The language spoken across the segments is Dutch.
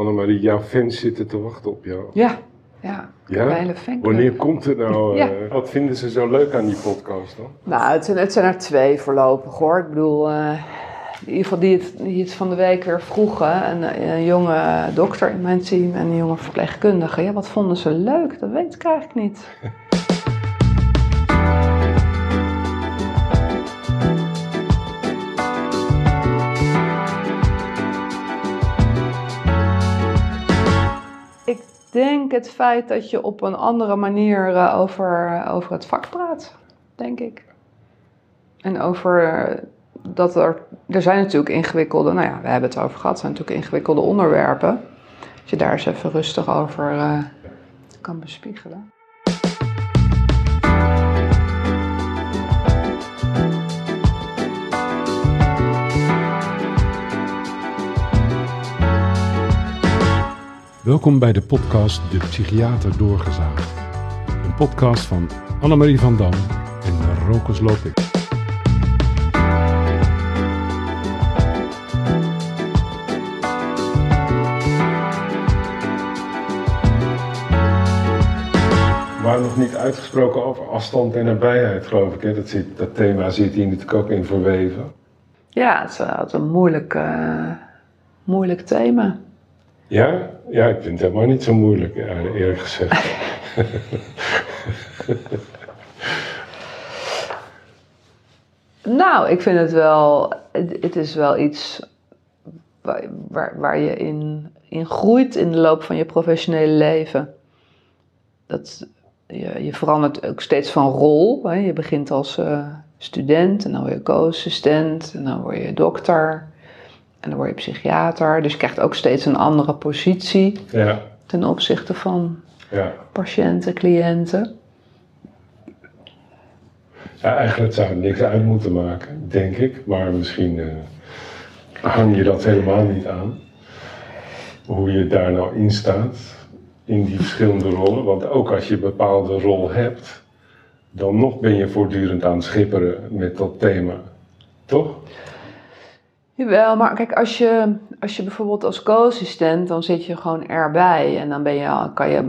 Annemarie, jouw fans zitten te wachten op jou. Ja, ja. Ja? Een hele fanclub. Wanneer komt het nou? Ja. eh, wat vinden ze zo leuk aan die podcast dan? Nou, het zijn, het zijn er twee voorlopig hoor. Ik bedoel, eh, in ieder geval die het, die het van de week weer vroegen. Een, een jonge dokter in mijn team en een jonge verpleegkundige. Ja, wat vonden ze leuk? Dat weet ik eigenlijk niet. denk het feit dat je op een andere manier eh, over, over het vak praat, denk ik. En over eh, dat er, er zijn natuurlijk ingewikkelde, nou ja, we hebben het over gehad, zijn natuurlijk ingewikkelde onderwerpen. Als je daar eens even rustig over eh, kan bespiegelen. Welkom bij de podcast De Psychiater Doorgezaagd. Een podcast van Annemarie van Dam en Rokus Lopik. Maar nog niet uitgesproken over afstand en nabijheid, geloof ik. Hè? Dat, zit, dat thema zit hier natuurlijk ook in verweven. Ja, het is altijd een moeilijk, eh, moeilijk thema. Ja? Ja, ik vind het helemaal niet zo moeilijk, ja, eerlijk gezegd. Nou, ik vind het wel, het, is wel iets waar, waar, waar je in, in groeit in de loop van je professionele leven. Dat, je, je verandert ook steeds van rol. Hè. Je begint als eh, student en dan word je co-assistent en dan word je dokter en dan word je psychiater. Dus je krijgt ook steeds een andere positie Ja, ten opzichte van ja. patiënten, cliënten. Ja, eigenlijk zou het niks uit moeten maken, denk ik. Maar misschien eh, hang je dat helemaal niet aan. Hoe je daar nou in staat, in die verschillende rollen. Want ook als je een bepaalde rol hebt, dan nog ben je voortdurend aan het schipperen met dat thema. Toch? Jawel, maar kijk, als je, als je bijvoorbeeld als co-assistent, dan zit je gewoon erbij en dan ben je, kan je,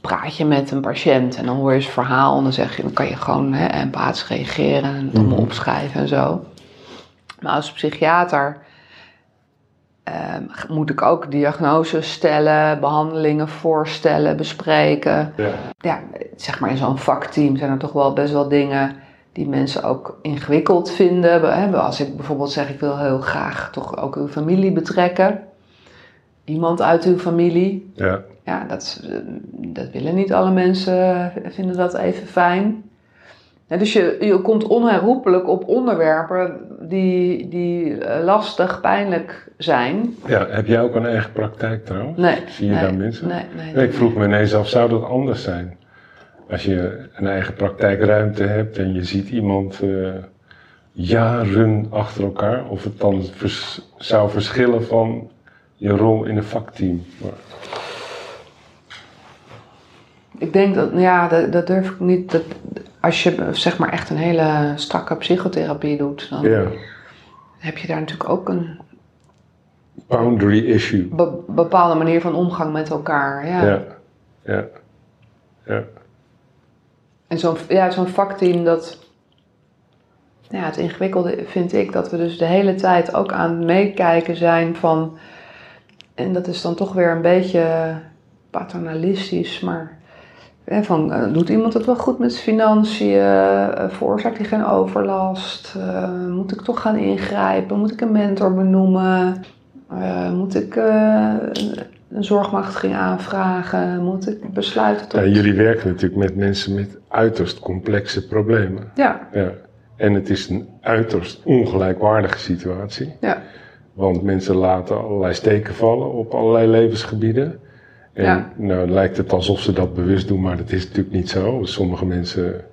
praat je met een patiënt en dan hoor je zijn verhaal en dan, zeg je, dan kan je gewoon hè, empathisch reageren en het allemaal Mhm. opschrijven en zo. Maar als psychiater ehm, moet ik ook diagnoses stellen, behandelingen voorstellen, bespreken Ja. ja, zeg maar in zo'n vakteam zijn er toch wel best wel dingen die mensen ook ingewikkeld vinden. Als ik bijvoorbeeld zeg, ik wil heel graag toch ook uw familie betrekken. Iemand uit uw familie. Ja. Ja, dat, eh, dat willen niet alle mensen, eh, vinden dat even fijn. Ja, dus je, je komt onherroepelijk op onderwerpen die, die eh, lastig, pijnlijk zijn. ja. Heb jij ook een eigen praktijk trouwens? Nee, Zie je nee, daar mensen? Nee, nee, Nee, ik vroeg me ineens af, zou dat anders zijn? Als je een eigen praktijkruimte hebt en je ziet iemand eh, jaren achter elkaar, of het dan vers- zou verschillen van je rol in een vakteam. Ik denk dat, ja, dat, dat durf ik niet. Dat, als je zeg maar echt een hele strakke psychotherapie doet, dan ja, heb je daar natuurlijk ook een boundary issue. be- bepaalde manier van omgang met elkaar. Ja. Ja, ja, ja. En zo'n ja, zo'n vakteam, dat. Ja, het ingewikkelde vind ik dat we dus de hele tijd ook aan het meekijken zijn van. En dat is dan toch weer een beetje paternalistisch, maar. Van, eh, doet iemand het wel goed met zijn financiën? Eh, veroorzaakt hij geen overlast? Eh, moet ik toch gaan ingrijpen? Moet ik een mentor benoemen? Moet ik een zorgmachtiging aanvragen? Moet ik besluiten tot... Ja, jullie werken natuurlijk met mensen met uiterst complexe problemen. Ja, Ja. En het is een uiterst ongelijkwaardige situatie. ja. Want mensen laten allerlei steken vallen op allerlei levensgebieden. En Ja. nou lijkt het alsof ze dat bewust doen, maar dat is natuurlijk niet zo. Sommige mensen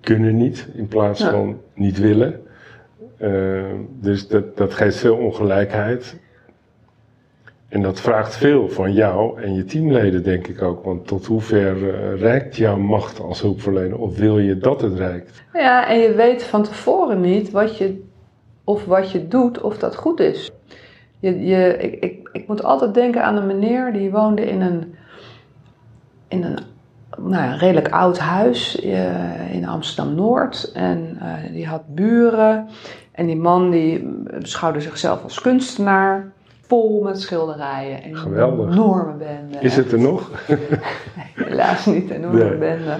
kunnen niet in plaats Ja. van niet willen. Eh, dus dat, dat geeft veel ongelijkheid. En dat vraagt veel van jou en je teamleden, denk ik ook. Want tot hoever eh, reikt jouw macht als hulpverlener? Of wil je dat het reikt? Ja, en je weet van tevoren niet wat je, of wat je doet, of dat goed is. Je, je, ik, ik, ik moet altijd denken aan een meneer die woonde in een, in een nou ja, redelijk oud huis eh, in Amsterdam-Noord. En eh, die had buren. En die man die beschouwde zichzelf als kunstenaar. Vol met schilderijen. Een Geweldig. enorme bende. Is het er nog? Helaas niet, een enorme Nee. bende.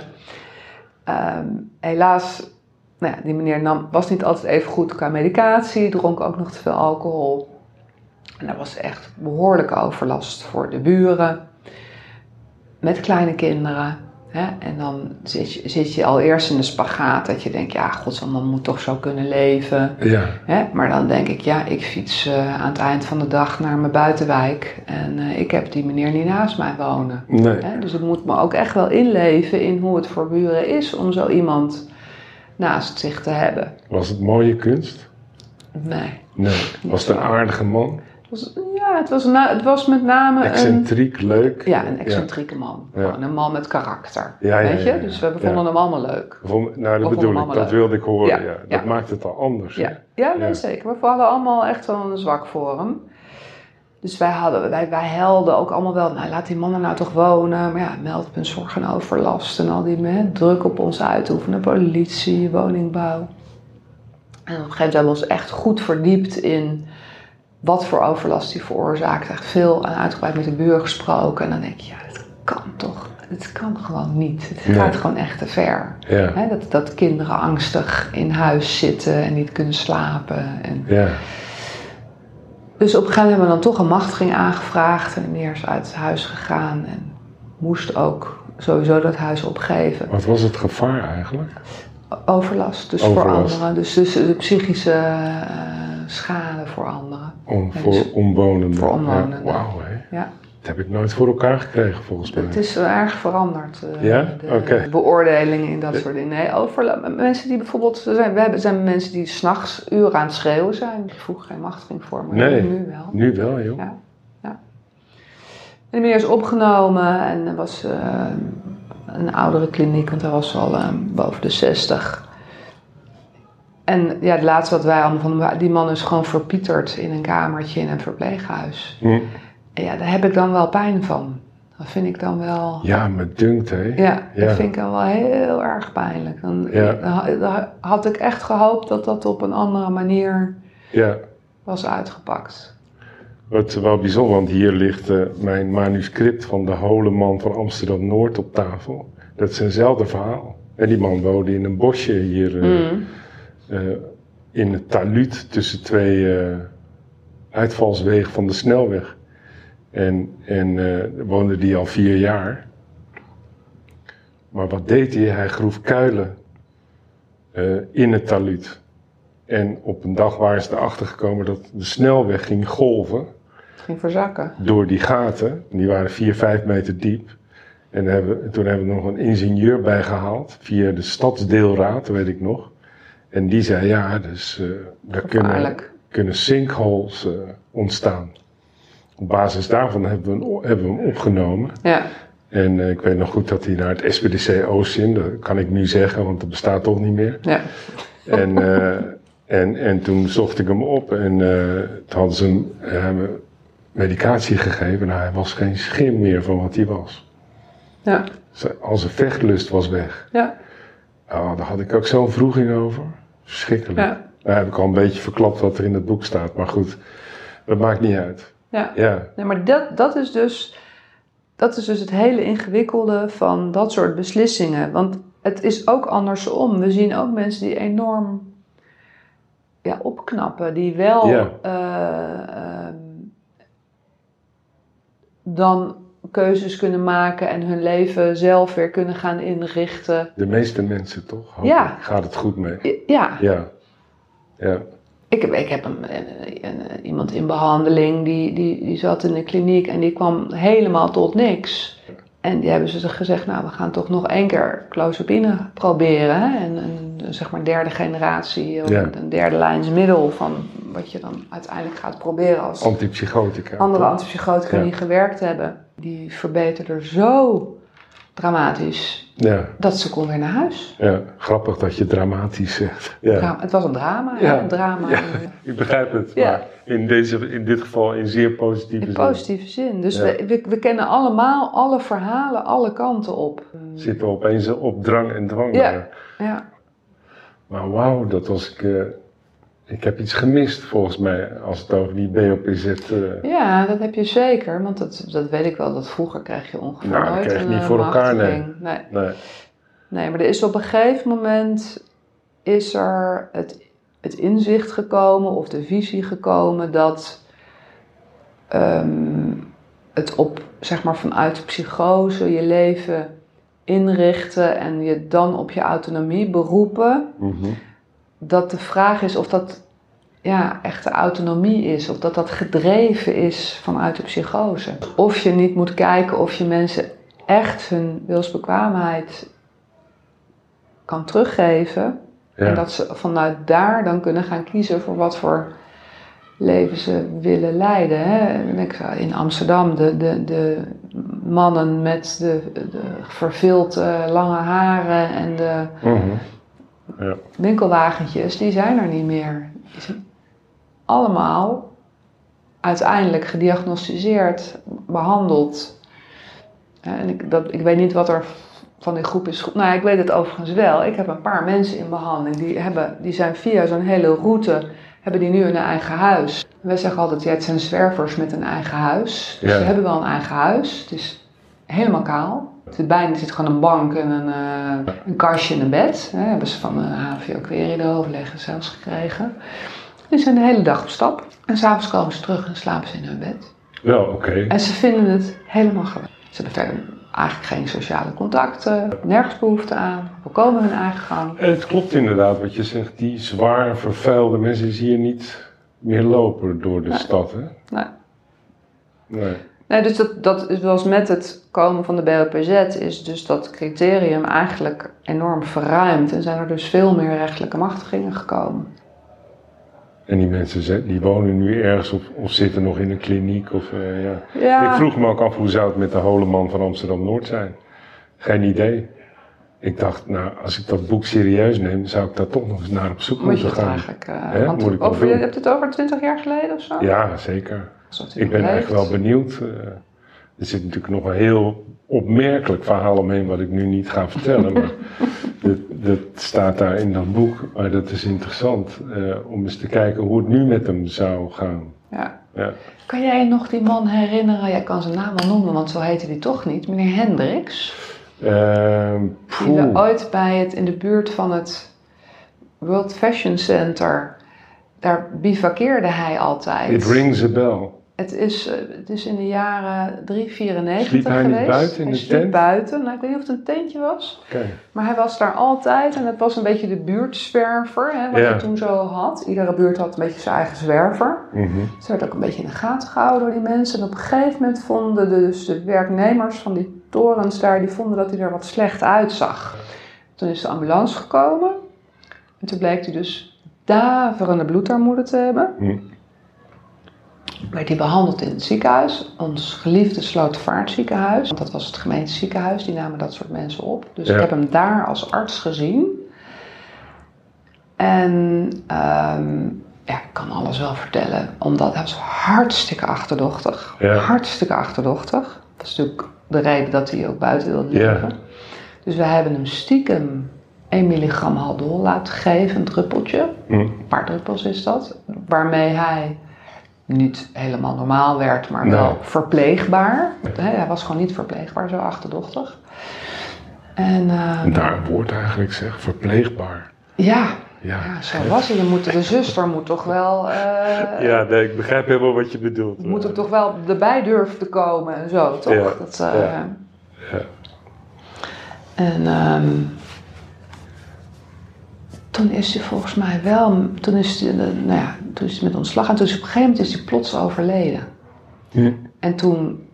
Ehm, helaas, nou ja, die meneer nam, was niet altijd even goed qua medicatie, dronk ook nog te veel alcohol. En er was echt behoorlijke overlast voor de buren, met kleine kinderen. Hè? En dan zit je, zit je al eerst in de spagaat dat je denkt, ja, godsman moet toch zo kunnen leven. Ja. Hè? Maar dan denk ik, ja, ik fiets eh, aan het eind van de dag naar mijn buitenwijk en eh, ik heb die meneer niet naast mij wonen. Nee. Hè? Dus ik moet me ook echt wel inleven in hoe het voor buren is om zo iemand naast zich te hebben. Was het mooie kunst? Nee. Nee. Was het een aardige man? Was, ja, het was, na- het was met name een, Excentriek, leuk. ja, een excentrieke man. Ja. Een man met karakter. Ja, weet je? Dus we vonden hem allemaal leuk. Nou, dat vonden bedoel ik. Dat leuk. wilde ik horen. Ja, Dat maakt het al anders. Ja, ja, nee, zeker. We hadden allemaal echt wel een zwak voor hem. Dus wij, hadden, wij, wij helden ook allemaal wel, nou laat die man er nou toch wonen. Maar ja, meldpunt zorg en overlast en al die hè, druk op ons uitoefenen. Politie, woningbouw. En op een gegeven moment hebben we ons echt goed verdiept in wat voor overlast die veroorzaakt. Echt veel en uitgebreid met de buur gesproken. En dan denk je, ja, het kan toch, het kan gewoon niet. Het Nee. gaat gewoon echt te ver. Ja. Dat, dat kinderen angstig in huis zitten en niet kunnen slapen. En Ja. dus op een gegeven moment hebben we dan toch een machtiging aangevraagd. En de meneer is uit het huis gegaan en moest ook sowieso dat huis opgeven. Wat was het gevaar eigenlijk? Overlast, dus voor anderen. Dus, dus de psychische eh, schade voor anderen. Om, voor dus- omwonenden. voor omwonenden. Ja, Wauw, hè. Ja, Dat heb ik nooit voor elkaar gekregen volgens mij. het is erg veranderd. eh, Ja? De beoordelingen in dat soort dingen. Nee, overla- mensen die bijvoorbeeld... Zijn, we hebben, zijn mensen die s'nachts uren aan het schreeuwen zijn. Die vroeger geen machtiging voor, maar Nee. nu wel. Nu wel, joh. Ja, ja. En de meneer is opgenomen en was eh, een oudere kliniek, want hij was al eh, boven de 60. En ja, het laatste wat wij allemaal van die man is gewoon verpieterd in een kamertje in een verpleeghuis. Hm. En ja, daar heb ik dan wel pijn van. Dat vind ik dan wel. Ja, me dunkt, hè. Ja, Ja. dat vind ik dan wel heel erg pijnlijk. Dan, Ja. had ik echt gehoopt dat dat op een andere manier Ja. was uitgepakt. Wat wel bijzonder, want hier ligt eh, mijn manuscript van de Holeman van Amsterdam-Noord op tafel. Dat is eenzelfde verhaal. En die man woonde in een bosje hier eh, Mm. Eh, in het taluut tussen twee eh, uitvalswegen van de snelweg. En, en eh, woonde die al vier jaar. Maar wat deed hij? Hij groef kuilen in het taluut. En op een dag waren ze erachter gekomen dat de snelweg ging golven ging verzakken. door die gaten. Die waren 4, 5 meter diep. En hebben, toen hebben we nog een ingenieur bij gehaald, via de stadsdeelraad, weet ik nog. En die zei, ja, dus eh daar kunnen, kunnen sinkholes eh, ontstaan. Op basis daarvan hebben we, hem hebben we hem opgenomen. Ja. En eh, ik weet nog goed dat hij naar het SPDC Oostzin, dat kan ik nu zeggen, want dat bestaat toch niet meer. Ja. En, en, en toen zocht ik hem op en toen hadden ze hem medicatie gegeven. Nou, hij was geen schim meer van wat hij was. Ja. Al zijn vechtlust was weg. Ja. Oh, daar had ik ook zo'n vroeging over. Verschrikkelijk. Ja. Nou heb ik al een beetje verklapt wat er in het boek staat, maar goed, dat maakt niet uit. Ja. Ja, Nee, maar dat, dat, is dus, dat is dus het hele ingewikkelde van dat soort beslissingen. Want het is ook andersom. We zien ook mensen die enorm ja, opknappen, die wel Ja. eh, ehm, dan keuzes kunnen maken en hun leven zelf weer kunnen gaan inrichten. de meeste mensen toch? Hoop Ja. ik, Gaat het goed mee? Ja, Ja. Ja. Ik heb, ik heb een, een- iemand in behandeling die, die, die zat in de kliniek en die kwam helemaal tot niks. En die hebben ze gezegd, nou we gaan toch nog één keer clozapine proberen. Hè? En, een zeg maar derde generatie, of Ja. een derde lijnsmiddel van wat je dan uiteindelijk gaat proberen als Antipsychotica. andere toch? antipsychotica Ja. niet gewerkt hebben. Die verbeterde zo dramatisch, Ja, dat ze kon weer naar huis. ja, grappig dat je dramatisch zegt. Ja. Het was een drama, Ja. een drama Ik begrijp het, maar in, deze, in dit geval in zeer positieve in zin. positieve zin. Dus we, we, we kennen allemaal alle verhalen, alle kanten op. Zitten we opeens op drang en dwang. Ja. daar. Ja, Maar wauw, dat was ik... eh, ik heb iets gemist volgens mij als het over die BOPZ... eh, ja dat heb je zeker, want dat, dat weet ik wel, dat vroeger kreeg je ongeveer Nou, dat kreeg je niet eh, voor elkaar, nee. nee. nee. Nee, maar er is op een gegeven moment is er het, het inzicht gekomen of de visie gekomen dat ehm, het op, zeg maar, vanuit psychose je leven inrichten en je dan op je autonomie beroepen, Mhm. dat de vraag is of dat ja, echte autonomie is, of dat dat gedreven is vanuit de psychose. Of je niet moet kijken of je mensen echt hun wilsbekwaamheid kan teruggeven. Ja. En dat ze vanuit daar dan kunnen gaan kiezen voor wat voor leven ze willen leiden. Hè. In Amsterdam, de, de, de mannen met de, de verveelde lange haren en de Mhm. winkelwagentjes, die zijn er niet meer. Die zijn allemaal uiteindelijk gediagnosticeerd, behandeld. En ik, dat, ik weet niet wat er van die groep is. Nou, ja, ik weet het overigens wel. Ik heb een paar mensen in behandeling die, hebben, die zijn via zo'n hele route, hebben die nu een eigen huis. Wij zeggen altijd, ja, het zijn zwervers met een eigen huis. Dus Ja. ze hebben wel een eigen huis. Het is helemaal kaal. Het zit bijna er zit gewoon een bank en een, eh, een kastje en een bed. Hè, hebben ze van de HVO Query de overleggen zelfs gekregen. Die zijn de hele dag op stap. En s'avonds komen ze terug en slapen ze in hun bed. Wel, oké. En ze vinden het helemaal geweldig. Ze hebben verder eigenlijk geen sociale contacten, nergens behoefte aan, volkomen hun eigen gang. En het klopt inderdaad wat je zegt. Die zwaar vervuilde mensen zie je niet meer lopen door de Nee. stad, hè? Nee. Nee. Nee, dus dat, dat is was met het komen van de BOPZ is dus dat criterium eigenlijk enorm verruimd en zijn er dus veel meer rechtelijke machtigingen gekomen. En die mensen die wonen nu ergens of, of zitten nog in een kliniek. Of, eh, ja. Ja, Ik vroeg me ook af hoe zou het met de Holeman van Amsterdam-Noord zijn. Geen idee. Ik dacht, nou, als ik dat boek serieus neem, zou ik daar toch nog eens naar op zoek moet je moeten het gaan. eigenlijk. want moet ik wel over, je hebt het over 20 jaar geleden of zo? Ja, zeker. Ik ben echt wel benieuwd. eh, er zit natuurlijk nog een heel opmerkelijk verhaal omheen wat ik nu niet ga vertellen. maar dat, dat staat daar in dat boek. Maar dat is interessant eh, om eens te kijken hoe het nu met hem zou gaan. Ja. Ja. Kan jij nog die man herinneren? Jij kan zijn naam wel noemen, want zo heette hij toch niet. Meneer Hendricks. Ehm, Die we ooit bij het, in de buurt van het World Fashion Center, daar bivakkeerde hij altijd. It rings a bell. Het is, eh, het is in de jaren 394 Sliep hij niet geweest. buiten in hij de sliep tent? buiten. Nou, ik weet niet of het een tentje was. Maar hij was daar altijd en het was een beetje de buurtzwerver, hè, wat Ja. hij toen zo had. Iedere buurt had een beetje zijn eigen zwerver. Mhm. Ze werd ook een beetje in de gaten gehouden door die mensen. En op een gegeven moment vonden de, dus de werknemers van die torens daar, die vonden dat hij er wat slecht uitzag. Toen is de ambulance gekomen. En toen bleek hij dus daverende bloedarmoede te hebben. Hm. Werd hij behandeld in het ziekenhuis, ons geliefde Slotervaartziekenhuis. Want dat was het gemeenteziekenhuis, die namen dat soort mensen op. Dus Ja. ik heb hem daar als arts gezien. En ehm, ja, ik kan alles wel vertellen, omdat hij was hartstikke achterdochtig. Ja. Hartstikke achterdochtig. Dat is natuurlijk de reden dat hij ook buiten wilde Ja. leven. Dus we hebben hem stiekem 1 milligram haldol laten geven, een druppeltje. Hm. Een paar druppels is dat. Waarmee hij niet helemaal normaal werd, maar Nee. wel verpleegbaar. Hè, Hij was gewoon niet verpleegbaar, zo achterdochtig. En ehm, Daar een woord eigenlijk zeg, verpleegbaar. ja, Ja, ja, zo was hij. Je moet, de zuster moet toch wel, eh, ja nee, ik begrijp helemaal wat je bedoelt. moet er toch wel erbij durven te komen en zo, toch? Ja, Dat, eh, ja, ja. En ehm, toen is hij volgens mij wel, toen is eh, nou ja, toen is met ontslag en toen is op een gegeven moment is hij plots overleden. En toen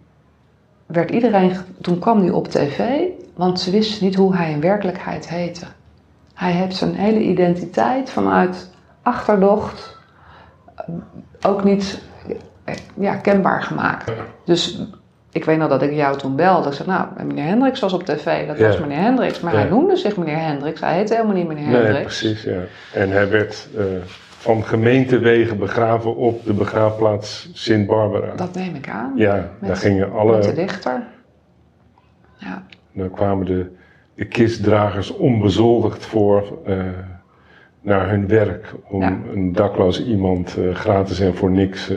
werd iedereen, toen kwam hij op tv, want ze wisten niet hoe hij in werkelijkheid heette. Hij heeft zijn hele identiteit vanuit achterdocht eh, ook niet eh, ja, kenbaar gemaakt. Dus ik weet nog dat ik jou toen belde. Ik zei, nou, meneer Hendricks was op tv. Dat Ja. was meneer Hendricks. Maar Ja. hij noemde zich meneer Hendricks. Hij heette helemaal niet meneer Nee, Hendricks. precies, ja. En hij werd eh, van gemeentewegen begraven op de begraafplaats Sint-Barbara. Dat neem ik aan. Ja, Met- daar gingen Met de alle... dichter. Ja. Dan kwamen de, de kistdragers onbezoldigd voor eh, naar hun werk. Om Ja. een dakloos iemand eh, gratis en voor niks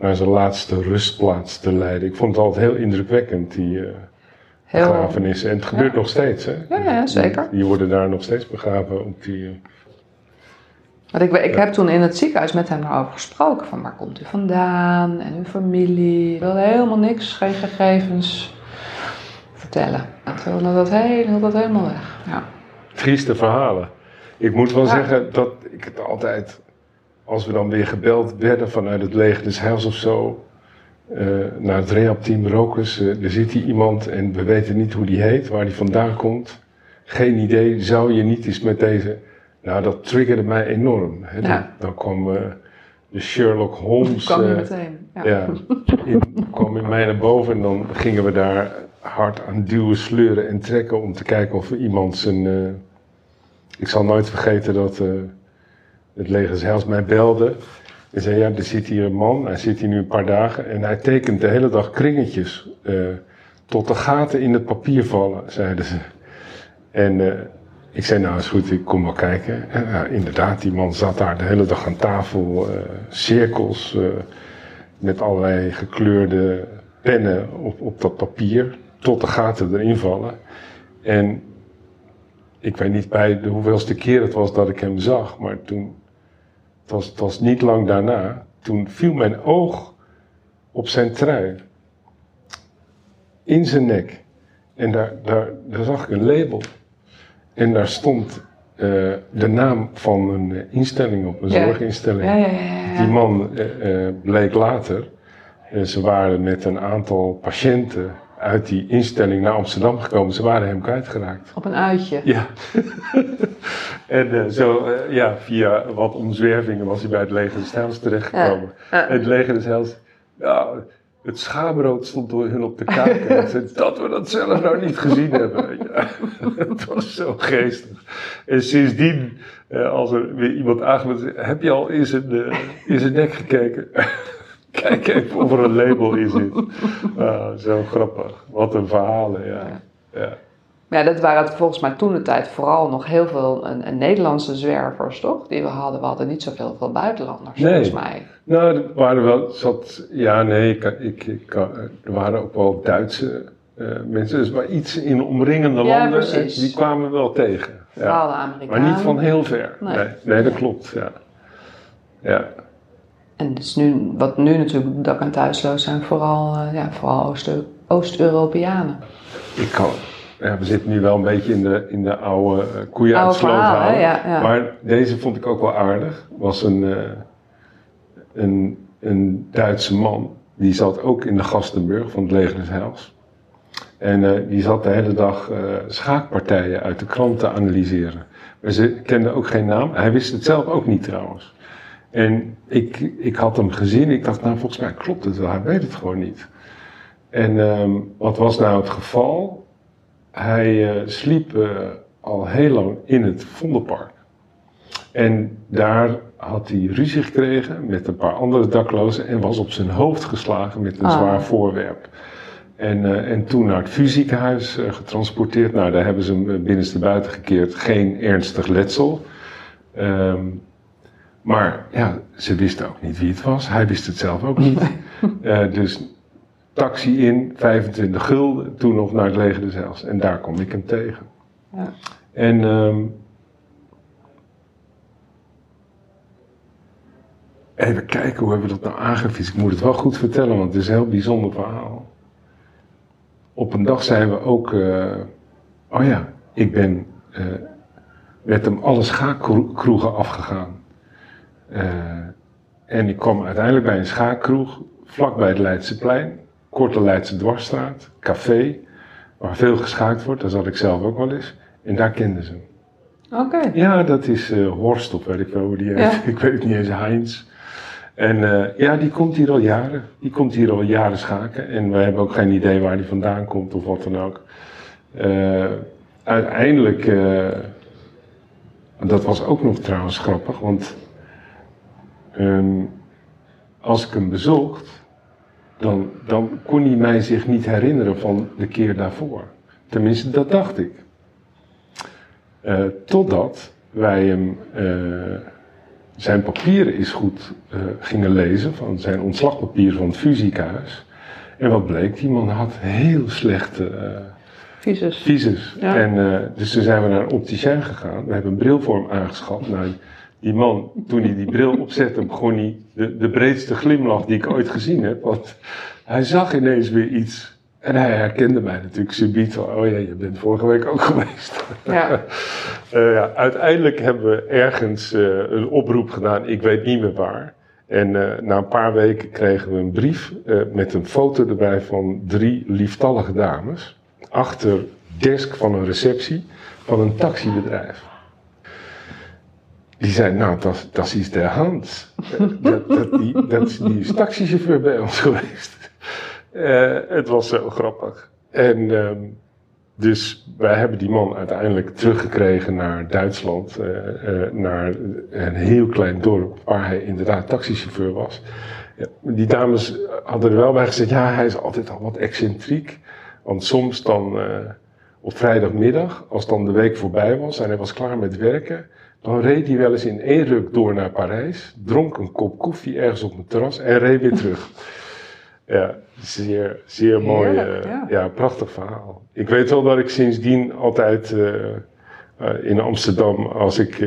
naar zijn laatste rustplaats te leiden. Ik vond het altijd heel indrukwekkend, die eh Heel, begrafenissen. En het gebeurt Ja. nog steeds, hè? Ja, ja, zeker. Die, die worden daar nog steeds begraven op die... Want ik, ik heb toen in het ziekenhuis met hem daarover gesproken. Van waar komt u vandaan en uw familie. Ik wilde helemaal niks, geen gegevens vertellen. En toen wilde dat, heel, dat helemaal weg. Ja. trieste verhalen. Ik moet wel Ja. zeggen dat ik het altijd, als we dan weer gebeld werden vanuit het leger des Heils of zo, eh, naar het rehabteam Rokers, eh, er zit hier iemand en we weten niet hoe die heet, waar die vandaan komt. Geen idee, zou je niet eens met deze... Nou, dat triggerde mij enorm. Hè. Ja. Dan, dan kwam eh, de Sherlock Holmes... kwam je eh, meteen. Ja. ja, in, kwam in mij naar boven en dan gingen we daar hard aan duwen, sleuren en trekken om te kijken of we iemand zijn... eh, ik zal nooit vergeten dat eh, het leger zelfs mij belde en zei, ja, er zit hier een man, hij zit hier nu een paar dagen en hij tekent de hele dag kringetjes eh, tot de gaten in het papier vallen, zeiden ze. En eh, ik zei, nou is goed, ik kom wel kijken. En inderdaad, die man zat daar de hele dag aan tafel, eh, cirkels met allerlei gekleurde pennen op, op dat papier, tot de gaten erin vallen. En ik weet niet bij de hoeveelste keer het was dat ik hem zag, maar toen, het was, het was niet lang daarna, toen viel mijn oog op zijn trui. In zijn nek. En daar, daar, daar zag ik een label. En daar stond eh, de naam van een eh, instelling op, een Ja. zorginstelling. Ja, ja. Die man eh, bleek later, ze waren met een aantal patiënten uit die instelling naar Amsterdam gekomen. Ze waren hem kwijtgeraakt. Op een uitje. Ja. en eh, zo, eh, ja, via wat omzwervingen was hij bij het leger des Heils terechtgekomen. Ja. En het leger des Heils, ja, het schaamrood stond door hun op de kaart. Dat we dat zelf nou niet gezien hebben. je. het was zo geestig. En sindsdien, eh, als er weer iemand aangeeft, heb je al in zijn, in zijn nek gekeken? Kijk even of er een label in zit. Ah, zo grappig. Wat een verhalen, ja. ja. Ja, dat waren volgens mij toen de tijd vooral nog heel veel een, een Nederlandse zwervers, toch? Die we hadden. We hadden niet zoveel veel buitenlanders, Nee. volgens mij. Nou, er waren wel zat, ja, nee, ik, ik, ik, er waren ook wel Duitse eh, mensen, dus maar iets in omringende Ja, landen, precies. die kwamen we wel tegen. Ja. Vooral de Amerikanen. Maar niet van heel ver. Nee. Nee, nee, dat klopt, ja. Ja, En dus nu, wat nu natuurlijk dak- en thuisloos zijn, vooral, eh, ja, vooral Oost- Oost-Europeanen. ik kan, ja, we zitten nu wel een beetje in de, in de oude uh, koeien uit Oude sloot verhalen, halen. ja, ja. Maar deze vond ik ook wel aardig. Was een, eh, een, een Duitse man, die zat ook in de Gastenburg van het leger des Heils. En eh, die zat de hele dag eh, schaakpartijen uit de krant te analyseren. Maar ze kende ook geen naam. Hij wist het zelf ook niet trouwens. En ik, ik had hem gezien. Ik dacht, nou volgens mij klopt het wel. Hij weet het gewoon niet. En ehm, wat was nou het geval? Hij eh, sliep eh, al heel lang in het Vondelpark. En daar had hij ruzie gekregen met een paar andere daklozen en was op zijn hoofd geslagen met een Ah. zwaar voorwerp. En, eh, en toen naar het fysiekenhuis eh, getransporteerd. Nou, daar hebben ze hem binnenste buiten gekeerd. Geen ernstig letsel. Ehm, maar ja, ze wisten ook niet wie het was. Hij wist het zelf ook niet. Dus taxi in, 25 gulden. Toen nog naar het leger Heils. En daar kom ik hem tegen. Ja. En ehm, even kijken, hoe hebben we dat nou aangevist? Ik moet het wel goed vertellen, want het is een heel bijzonder verhaal. Op een dag zijn we ook, eh, oh ja, ik ben eh, met hem alle schaakkroegen afgegaan. Eh, en ik kwam uiteindelijk bij een schaakkroeg, vlakbij het Leidseplein, korte Leidse dwarsstraat, café, waar veel geschaakt wordt, daar zat ik zelf ook wel eens. En daar kenden ze hem. Oké. Ja, dat is eh, Horst of weet ik wel hoe die heet. Ja. Ik weet het niet eens, Heinz. En eh, ja, die komt hier al jaren. Die komt hier al jaren schaken. En we hebben ook geen idee waar die vandaan komt of wat dan ook. Eh, uiteindelijk, dat was ook nog trouwens grappig, want ehm, als ik hem bezocht, dan, dan kon hij mij zich niet herinneren van de keer daarvoor. Tenminste, dat dacht ik. Eh, totdat wij hem eh, zijn papieren is goed eh, gingen lezen, van zijn ontslagpapier van het fusiehuis. En wat bleek, die man had heel slechte Visus. visus. Ja. En, dus toen zijn we naar een opticien gegaan. We hebben een bril voor hem aangeschaft. Nou, die man, toen hij die bril opzette, begon hij de, de breedste glimlach die ik ooit gezien heb. Want hij zag ineens weer iets. En hij herkende mij natuurlijk subiet van, oh ja, je bent vorige week ook geweest. Ja. Eh, ja, uiteindelijk hebben we ergens eh, een oproep gedaan, ik weet niet meer waar. En eh, na een paar weken kregen we een brief met een foto erbij van drie lieftallige dames. Achter desk van een receptie van een taxibedrijf. Die zei, nou, dat, dat is de hand. Eh, dat, dat, die, dat, die is taxichauffeur bij ons geweest. Eh, het was zo grappig. En ehm, dus wij hebben die man uiteindelijk teruggekregen naar Duitsland, eh, naar een heel klein dorp waar hij inderdaad taxichauffeur was. Die dames hadden er wel bij gezegd, ja, hij is altijd al wat excentriek. Want soms dan op vrijdagmiddag, als dan de week voorbij was en hij was klaar met werken, dan reed hij wel eens in één ruk door naar Parijs, dronk een kop koffie ergens op een terras en reed weer terug. Ja, zeer, zeer mooi. Heerlijk, eh, ja. ja, prachtig verhaal. Ik weet wel dat ik sindsdien altijd eh, eh, in Amsterdam, als ik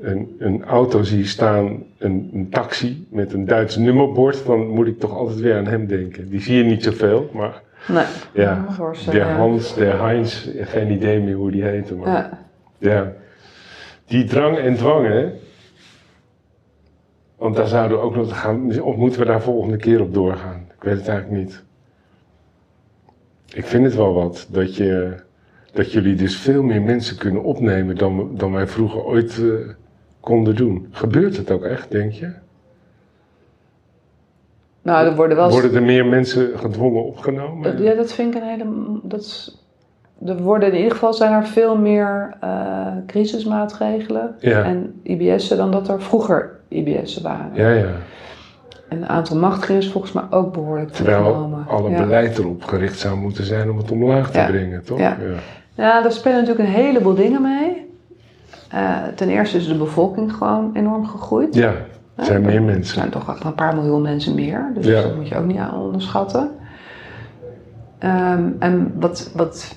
een, een auto zie staan, een, een taxi met een Duits nummerbord, dan moet ik toch altijd weer aan hem denken. Die zie je niet zoveel, maar Nee. ja, de. Hans, de Heinz, geen idee meer hoe die heette. Maar Ja. ja. Die drang en dwang, hè. Want daar zouden we ook nog gaan. Of moeten we daar volgende keer op doorgaan? Ik weet het eigenlijk niet. Ik vind het wel wat dat, je, dat jullie dus veel meer mensen kunnen opnemen dan, dan wij vroeger ooit eh, konden doen. Gebeurt het ook echt, denk je? Nou, er worden wel... Worden er meer mensen gedwongen opgenomen? Dat- Ja, dat vind ik een hele... Dat is, er worden in ieder geval zijn er veel meer eh, crisismaatregelen Ja. en IBS'en dan dat er vroeger IBS'en waren. Ja, ja. En het aantal machtigingen is volgens mij ook behoorlijk Terwijl alle ja. beleid erop gericht zou moeten zijn om het omlaag te Ja. brengen, toch? Ja. Ja, daar spelen natuurlijk een heleboel dingen mee. Eh, ten eerste is de bevolking gewoon enorm gegroeid. Ja, er zijn meer Er mensen. zijn toch echt een paar miljoen mensen meer. Dus dat moet je ook niet aan onderschatten. Ehm, en wat, wat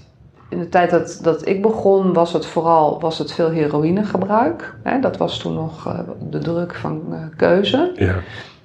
in de tijd dat, dat ik begon, was het vooral was het veel heroïnegebruik. Hè, dat was toen nog eh, de druk van eh, keuze. Ja,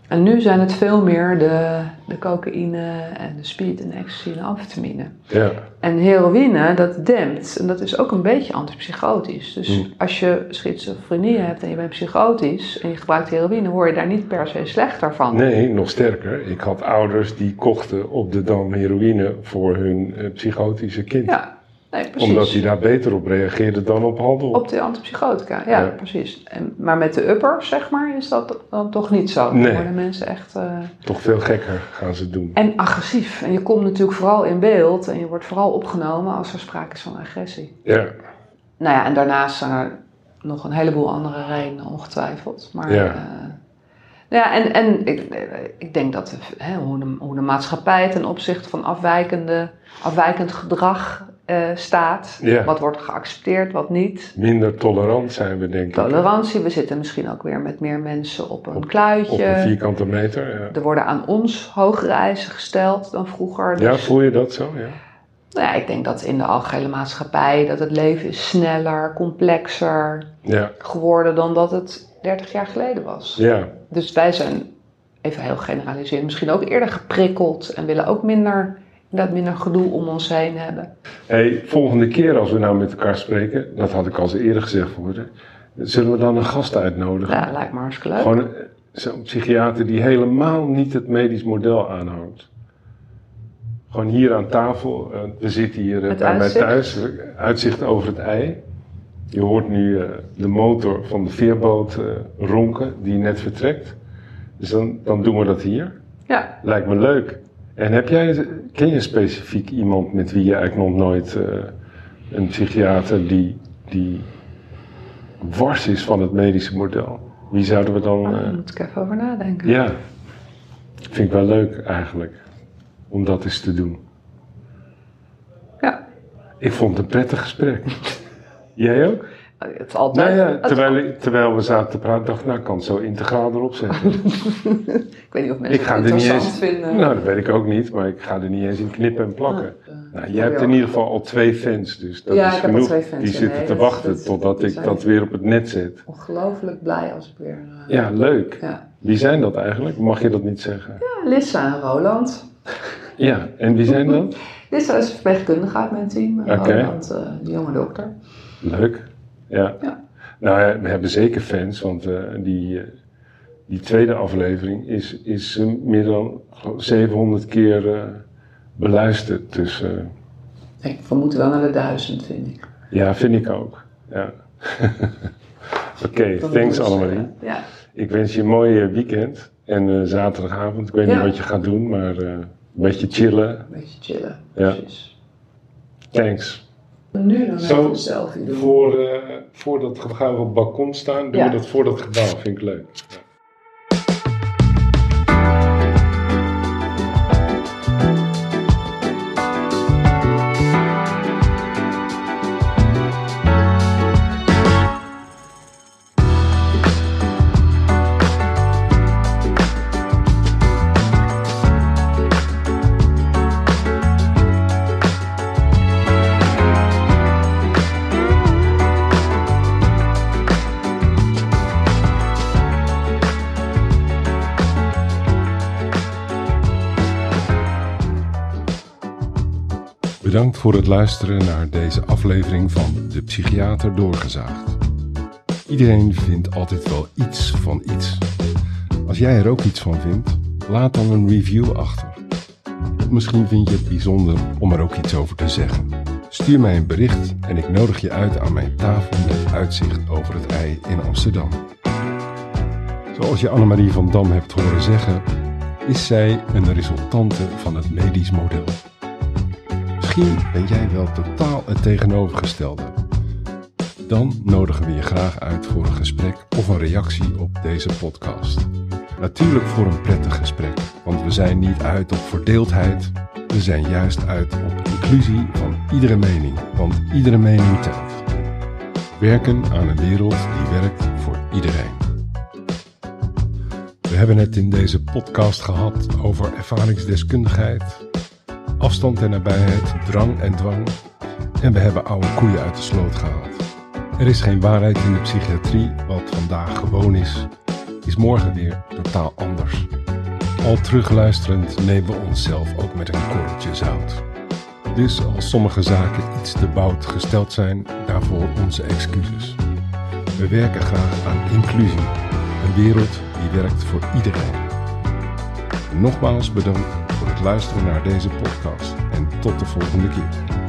En nu zijn het veel meer de, de cocaïne en de speed en ecstasy en amfetamine. ja, En heroïne, dat dempt. En dat is ook een beetje antipsychotisch. Dus Mm. als je schizofrenie hebt en je bent psychotisch en je gebruikt heroïne, word je daar niet per se slechter van. nee, nog sterker. Ik had ouders die kochten op de Dam heroïne voor hun eh, psychotische kind. Ja, nee, precies. Omdat die daar beter op reageerde dan op handel. Op de antipsychotica, ja, Ja. precies. En, maar met de uppers, zeg maar, is dat dan toch niet zo. Dan Nee. worden mensen echt... eh, Toch veel gekker gaan ze doen. En agressief. En je komt natuurlijk vooral in beeld en je wordt vooral opgenomen als er sprake is van agressie. Ja, Nou ja, en daarnaast zijn er nog een heleboel andere redenen, ongetwijfeld. Maar Ja. ja, ja en, en ik, ik denk dat hè, hoe, de, hoe de maatschappij ten opzichte van afwijkende, afwijkend gedrag eh, staat. Ja. Wat wordt geaccepteerd, wat niet. minder tolerant zijn we denk ik. Tolerantie, we zitten misschien ook weer met meer mensen op een Op- kluitje. Op een vierkante meter. Ja, Er worden aan ons hogere eisen gesteld dan vroeger. ja Dus, voel je dat zo? Ja. nou ja, ik denk dat in de algehele maatschappij dat het leven is sneller, complexer Ja, geworden dan dat het 30 jaar geleden was. ja, Dus wij zijn, even heel generaliserend, misschien ook eerder geprikkeld en willen ook minder, inderdaad minder gedoe om ons heen hebben. Hey, volgende keer als we nou met elkaar spreken, dat had ik al eens eerder gezegd voor je, zullen we dan een gast uitnodigen? Ja, lijkt me hartstikke leuk. Gewoon zo'n psychiater die helemaal niet het medisch model aanhangt. Gewoon hier aan tafel, eh, we zitten hier eh, bij mij thuis, eh, uitzicht over het ei. Je hoort nu de motor van de veerboot ronken die net vertrekt. Dus dan, dan doen we dat hier. Ja. Lijkt me leuk. En heb jij, ken je specifiek iemand met wie je eigenlijk nog nooit eh, een psychiater die, die wars is van het medische model? Wie zouden we dan. Oh, eh, daar moet ik even over nadenken. ja, vind ik wel leuk eigenlijk. Om dat eens te doen. Ja. Ik vond het een prettig gesprek. Jij ook? Het is altijd... Nou ja, terwijl, terwijl we zaten te praten, dacht ik, nou ik kan het zo integraal erop zetten. ik weet niet of mensen ik ga het er niet interessant eens. vinden. Nou, dat weet ik ook niet, maar ik ga er niet eens in knippen en plakken. Eh, Nou, jij hebt in ieder geval al twee fans, dus dat Ja, is ik heb al genoeg. twee fans, Die zitten nee, te wachten dat- totdat ik dat weer op het net zet. Ongelooflijk blij als ik weer... eh, Ja, leuk. ja. Wie zijn dat eigenlijk? Mag je dat niet zeggen? Ja, Lissa en Roland. Ja, en wie zijn dat? Lissa is verpleegkundige uit mijn team. Oké. Roland, eh, de jonge dokter. Leuk. Ja. Ja. Nou ja, we hebben zeker fans, want eh, die, eh, die tweede aflevering is, is eh, meer dan geloof ik, 700 keer beluisterd. Dus Ik vermoed wel naar de duizend, vind ik. ja, vind ik ook. Ja. Oké, thanks Annemarie. Ja. Ik wens je een mooi weekend en zaterdagavond. Ik weet Ja. niet wat je gaat doen, maar een beetje chillen. Een beetje chillen. Ja. Precies. Thanks. Nu dan Zo, een selfie doen. Voor, eh, voor dat ge- gaan we op het balkon staan, doen Ja. we dat voor dat gebouw. Vind ik leuk. Ja. Bedankt voor het luisteren naar deze aflevering van De Psychiater Doorgezaagd. Iedereen vindt altijd wel iets van iets. Als jij er ook iets van vindt, laat dan een review achter. Misschien vind je het bijzonder om er ook iets over te zeggen. Stuur mij een bericht en ik nodig je uit aan mijn tafel met uitzicht over het ei in Amsterdam. Zoals je Annemarie van Dam hebt horen zeggen, is zij een resultante van het medisch model. Misschien ben jij wel totaal het tegenovergestelde. Dan nodigen we je graag uit voor een gesprek of een reactie op deze podcast. Natuurlijk voor een prettig gesprek, want we zijn niet uit op verdeeldheid. We zijn juist uit op inclusie van iedere mening, want iedere mening telt. Werken aan een wereld die werkt voor iedereen. We hebben het in deze podcast gehad over ervaringsdeskundigheid, afstand en nabijheid, drang en dwang. En we hebben oude koeien uit de sloot gehaald. Er is geen waarheid in de psychiatrie. Wat vandaag gewoon is, is morgen weer totaal anders. Al terugluisterend nemen we onszelf ook met een korreltje zout. Dus als sommige zaken iets te bout gesteld zijn, daarvoor onze excuses. We werken graag aan inclusie, een wereld die werkt voor iedereen. Nogmaals bedankt luisteren naar deze podcast en tot de volgende keer.